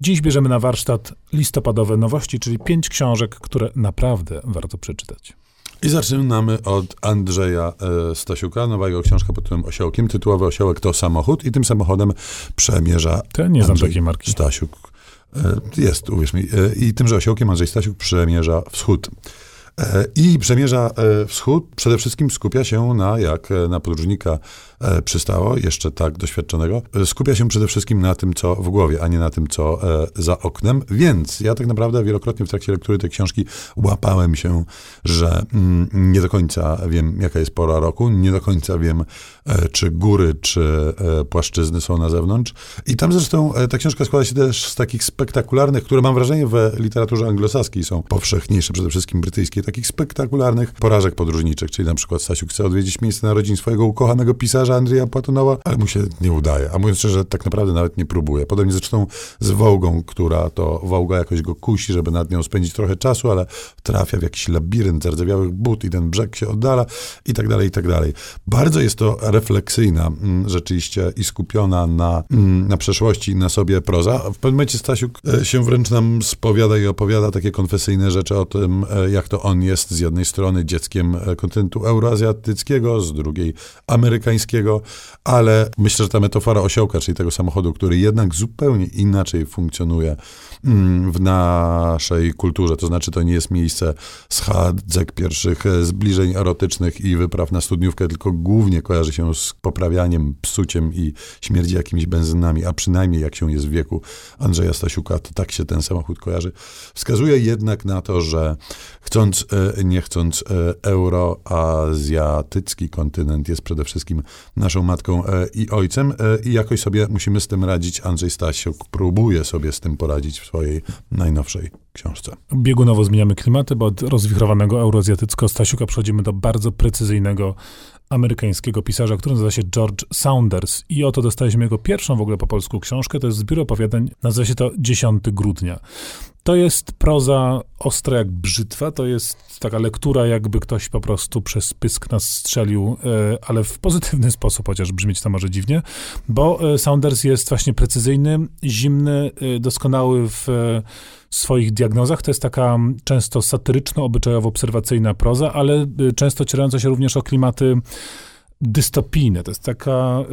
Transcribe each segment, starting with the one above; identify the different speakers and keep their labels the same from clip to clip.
Speaker 1: Dziś bierzemy na warsztat listopadowe nowości, czyli pięć książek, które naprawdę warto przeczytać.
Speaker 2: I zaczynamy od Andrzeja e, Stasiuka, nowego książka pod tytułem Osiołkiem. Tytułowy osiołek to samochód i tym samochodem przemierza
Speaker 1: To nie znam takiej marki.
Speaker 2: Stasiuk. E, jest, uwierz mi. E, I tymże osiołkiem Andrzej Stasiuk przemierza wschód. E, I przemierza e, wschód, przede wszystkim skupia się na, jak e, na podróżnika przystało, jeszcze tak doświadczonego, skupia się przede wszystkim na tym, co w głowie, a nie na tym, co za oknem. Więc ja tak naprawdę wielokrotnie w trakcie lektury tej książki łapałem się, że mm, nie do końca wiem, jaka jest pora roku, nie do końca wiem, czy góry, czy płaszczyzny są na zewnątrz. I tam zresztą ta książka składa się też z takich spektakularnych, które mam wrażenie w literaturze anglosaskiej są powszechniejsze, przede wszystkim brytyjskiej, takich spektakularnych porażek podróżniczych, czyli na przykład Stasiuk chce odwiedzić miejsce narodzin swojego ukochanego pisarza Andrzeja Platonowa, ale mu się nie udaje. A mówiąc szczerze, tak naprawdę nawet nie próbuje. Podobnie zresztą z Wołgą, która to Wołga jakoś go kusi, żeby nad nią spędzić trochę czasu, ale trafia w jakiś labirynt zardzewiałych but i ten brzeg się oddala i tak dalej, i tak dalej. Bardzo jest to refleksyjna mm, rzeczywiście i skupiona na, mm, na przeszłości i na sobie proza. W pewnym momencie Stasiuk e, się wręcz nam spowiada i opowiada takie konfesyjne rzeczy o tym, e, jak to on jest z jednej strony dzieckiem e, kontynentu euroazjatyckiego, z drugiej amerykańskiego, ale myślę, że ta metafora osiołka, czyli tego samochodu, który jednak zupełnie inaczej funkcjonuje mm, w naszej kulturze, to znaczy to nie jest miejsce schadzek pierwszych, e, zbliżeń erotycznych i wypraw na studniówkę, tylko głównie kojarzy się z poprawianiem, psuciem i śmierdzi jakimiś benzynami, a przynajmniej jak się jest w wieku Andrzeja Stasiuka, to tak się ten samochód kojarzy. Wskazuje jednak na to, że chcąc, nie chcąc, e, euroazjatycki kontynent jest przede wszystkim naszą matką e, i ojcem e, i jakoś sobie musimy z tym radzić. Andrzej Stasiuk próbuje sobie z tym poradzić w swojej najnowszej książce.
Speaker 1: Biegunowo zmieniamy klimaty, bo od rozwichrowanego euroazjatycko Stasiuka przechodzimy do bardzo precyzyjnego amerykańskiego pisarza, który nazywa się George Saunders. I oto dostaliśmy jego pierwszą w ogóle po polsku książkę. To jest zbiór opowiadań, nazywa się to 10 grudnia. To jest proza ostra jak brzytwa, to jest taka lektura, jakby ktoś po prostu przez pysk nas strzelił, e, ale w pozytywny sposób, chociaż brzmieć to może dziwnie, bo e, Saunders jest właśnie precyzyjny, zimny, e, doskonały w swoich diagnozach. To jest taka m, często satyryczno-obyczajowo-obserwacyjna proza, ale y, często ocierająca się również o klimaty dystopijne. To jest taka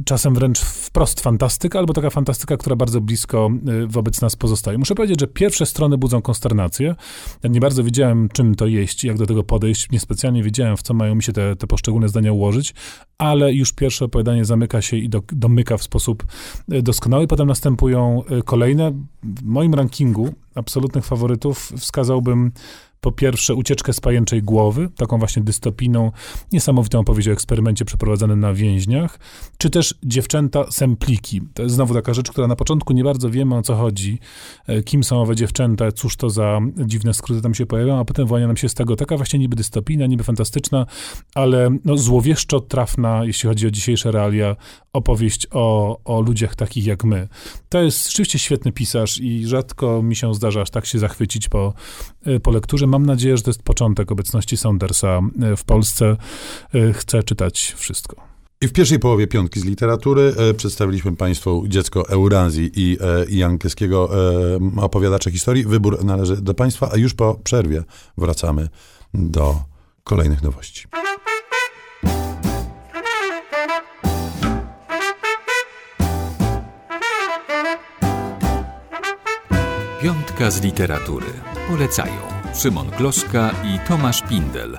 Speaker 1: y, czasem wręcz wprost fantastyka, albo taka fantastyka, która bardzo blisko y, wobec nas pozostaje. Muszę powiedzieć, że pierwsze strony budzą konsternację. Ja nie bardzo wiedziałem, czym to jeść, jak do tego podejść. Niespecjalnie wiedziałem, w co mają mi się te, te poszczególne zdania ułożyć, ale już pierwsze opowiadanie zamyka się i do, domyka w sposób y, doskonały. Potem następują kolejne. W moim rankingu absolutnych faworytów wskazałbym po pierwsze ucieczkę z pajęczej głowy, taką właśnie dystopijną, niesamowitą opowieść o eksperymencie przeprowadzonym na więźniach, czy też dziewczęta sempliki. To jest znowu taka rzecz, która na początku nie bardzo wiemy o co chodzi, e, kim są owe dziewczęta, cóż to za dziwne skróty tam się pojawiają, a potem wyłania nam się z tego taka właśnie niby dystopijna, niby fantastyczna, ale no, złowieszczo trafna, jeśli chodzi o dzisiejsze realia, opowieść o, o ludziach takich jak my. To jest rzeczywiście świetny pisarz i rzadko mi się zdarza aż tak się zachwycić po, po lekturze. Mam nadzieję, że to jest początek obecności Saundersa e, w Polsce. E, Chcę czytać wszystko.
Speaker 2: I w pierwszej połowie piątki z literatury e, przedstawiliśmy Państwu dziecko Eurazji i, e, e, opowiadacza historii. Wybór należy do Państwa, a już po przerwie wracamy do kolejnych nowości.
Speaker 3: Piątka z literatury. Polecają Szymon Gloszka i Tomasz Pindel.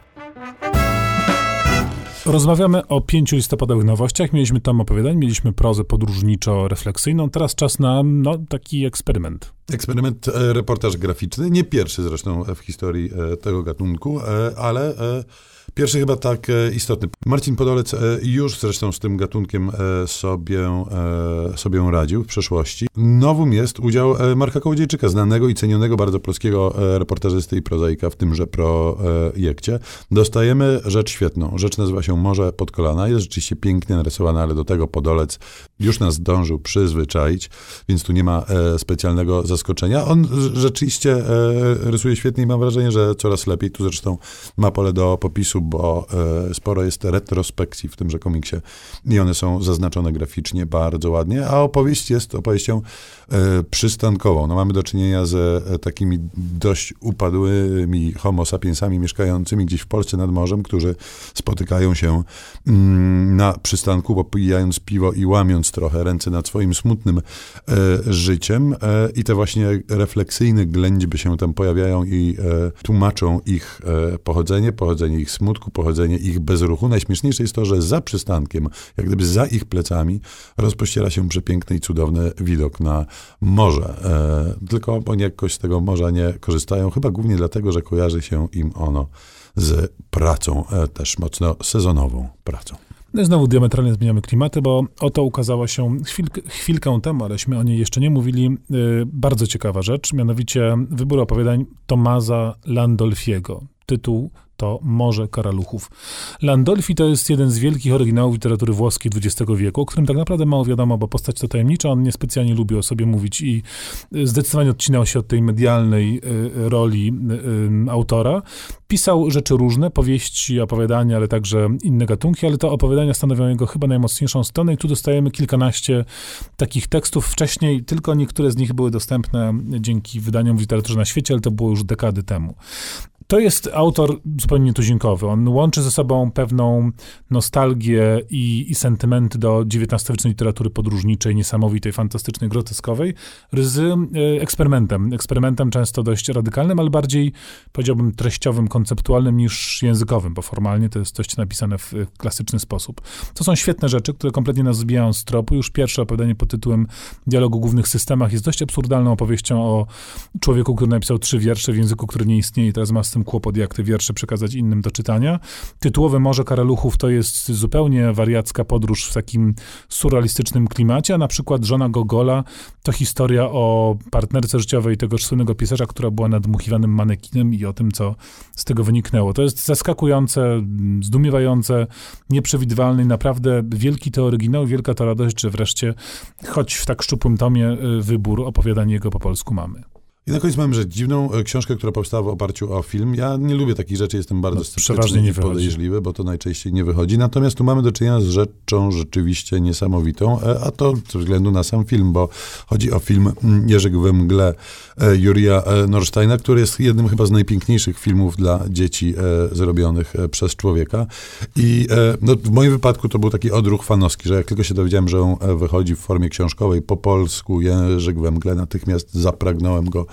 Speaker 1: Rozmawiamy o pięciu listopadowych nowościach. Mieliśmy tam opowiadań, mieliśmy prozę podróżniczo-refleksyjną. Teraz czas na no, taki eksperyment.
Speaker 2: Eksperyment, e, reportaż graficzny, nie pierwszy zresztą w historii e, tego gatunku, e, ale pierwszy chyba tak e, istotny. Marcin Podolec e, już zresztą z tym gatunkiem e, sobie, sobie radził w przeszłości. Nowym jest udział Marka Kołodziejczyka, znanego i cenionego bardzo polskiego reportażysty i prozaika w tymże projekcie. Dostajemy rzecz świetną. Rzecz nazywa się Morze pod kolana. Jest rzeczywiście pięknie narysowana, ale do tego Podolec już nas zdążył przyzwyczaić, więc tu nie ma specjalnego zaskoczenia. On rzeczywiście rysuje świetnie i mam wrażenie, że coraz lepiej. Tu zresztą ma pole do popisu, bo e, sporo jest retrospekcji w tymże komiksie i one są zaznaczone graficznie bardzo ładnie, a opowieść jest opowieścią e, przystankową. No, mamy do czynienia ze e, takimi dość upadłymi homo sapiensami mieszkającymi gdzieś w Polsce nad morzem, którzy spotykają się mm, na przystanku, popijając piwo i łamiąc trochę ręce nad swoim smutnym życiem i te właśnie refleksyjne ględźby się tam pojawiają i tłumaczą ich pochodzenie, pochodzenie ich smutku, pochodzenie ich bezruchu. Najśmieszniejsze jest to, że za przystankiem, jak gdyby za ich plecami, rozpościera się przepiękny i cudowny widok na morze. E, tylko oni jakoś z tego morza nie korzystają, chyba głównie dlatego, że kojarzy się im ono z pracą, e, też mocno sezonową pracą.
Speaker 1: No i znowu diametralnie zmieniamy klimaty, bo oto ukazała się chwilkę, chwilkę temu, aleśmy o niej jeszcze nie mówili, yy, bardzo ciekawa rzecz, mianowicie wybór opowiadań Tomaza Landolfiego. Tytuł to Morze Karaluchów. Landolfi to jest jeden z wielkich oryginałów literatury włoskiej XX wieku, o którym tak naprawdę mało wiadomo, bo postać to tajemnicza, on niespecjalnie lubi o sobie mówić i zdecydowanie odcinał się od tej medialnej y, roli y, autora. Pisał rzeczy różne, powieści, opowiadania, ale także inne gatunki, ale te opowiadania stanowią jego chyba najmocniejszą stronę i tu dostajemy kilkanaście takich tekstów. Wcześniej tylko niektóre z nich były dostępne dzięki wydaniom w literaturze na świecie, ale to było już dekady temu. To jest autor zupełnie nietuzinkowy. On łączy ze sobą pewną nostalgię i, i sentymenty do XIX-wiecznej literatury podróżniczej, niesamowitej, fantastycznej, groteskowej, z e, eksperymentem. Eksperymentem często dość radykalnym, ale bardziej, powiedziałbym, treściowym, konceptualnym niż językowym, bo formalnie to jest coś napisane w klasyczny sposób. To są świetne rzeczy, które kompletnie nas zbijają z tropu. Już pierwsze opowiadanie pod tytułem Dialogu o głównych systemach jest dość absurdalną opowieścią o człowieku, który napisał trzy wiersze w języku, który nie istnieje i teraz ma z tym kłopot, jak te wiersze przekazać innym do czytania. Tytułowe Morze Karaluchów to jest zupełnie wariacka podróż w takim surrealistycznym klimacie, a na przykład Żona Gogola to historia o partnerce życiowej tego słynnego pisarza, która była nadmuchiwanym manekinem i o tym, co z tego wyniknęło. To jest zaskakujące, zdumiewające, nieprzewidywalne i naprawdę wielki to oryginał, wielka to radość, że wreszcie, choć w tak szczupłym tomie, y, wybór opowiadania jego po polsku mamy.
Speaker 2: I na koniec mam, że dziwną e, książkę, która powstała w oparciu o film. Ja nie lubię takich rzeczy, jestem bardzo no, sceptyczny
Speaker 1: nie
Speaker 2: i podejrzliwy, bo to najczęściej nie wychodzi. Natomiast tu mamy do czynienia z rzeczą rzeczywiście niesamowitą, e, a to ze względu na sam film, bo chodzi o film mm, Jerzek we mgle e, Jurija Norsteina, który jest jednym chyba z najpiękniejszych filmów dla dzieci zrobionych przez człowieka. I no, w moim wypadku to był taki odruch fanowski, że jak tylko się dowiedziałem, że on wychodzi w formie książkowej po polsku Jerzek we mgle, natychmiast zapragnąłem go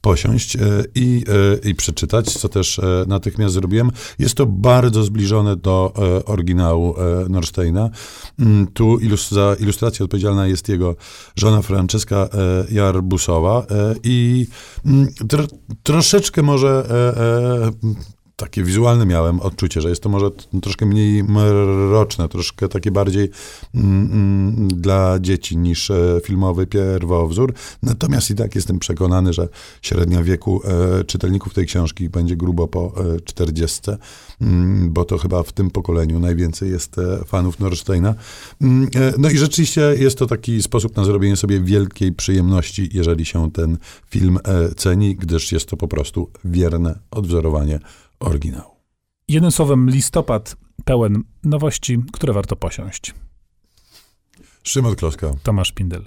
Speaker 2: posiąść e, i, e, i przeczytać, co też e, natychmiast zrobiłem. Jest to bardzo zbliżone do oryginału Norsteina. Mm, tu za ilustrację odpowiedzialna jest jego żona Franceska Jarbusowa i mm, tro, troszeczkę może takie wizualne miałem odczucie, że jest to może troszkę mniej mroczne, troszkę takie bardziej mm, mm, dla dzieci niż e, filmowy pierwowzór. Natomiast i tak jestem przekonany, że średnia wieku e, czytelników tej książki będzie grubo po e, 40, mm, bo to chyba w tym pokoleniu najwięcej jest e, fanów Norsteina. Mm, e, no i rzeczywiście jest to taki sposób na zrobienie sobie wielkiej przyjemności, jeżeli się ten film ceni, gdyż jest to po prostu wierne odwzorowanie oryginału.
Speaker 1: Jednym słowem, listopad pełen nowości, które warto posiąść.
Speaker 2: Szymon Kloska.
Speaker 1: Tomasz Pindel.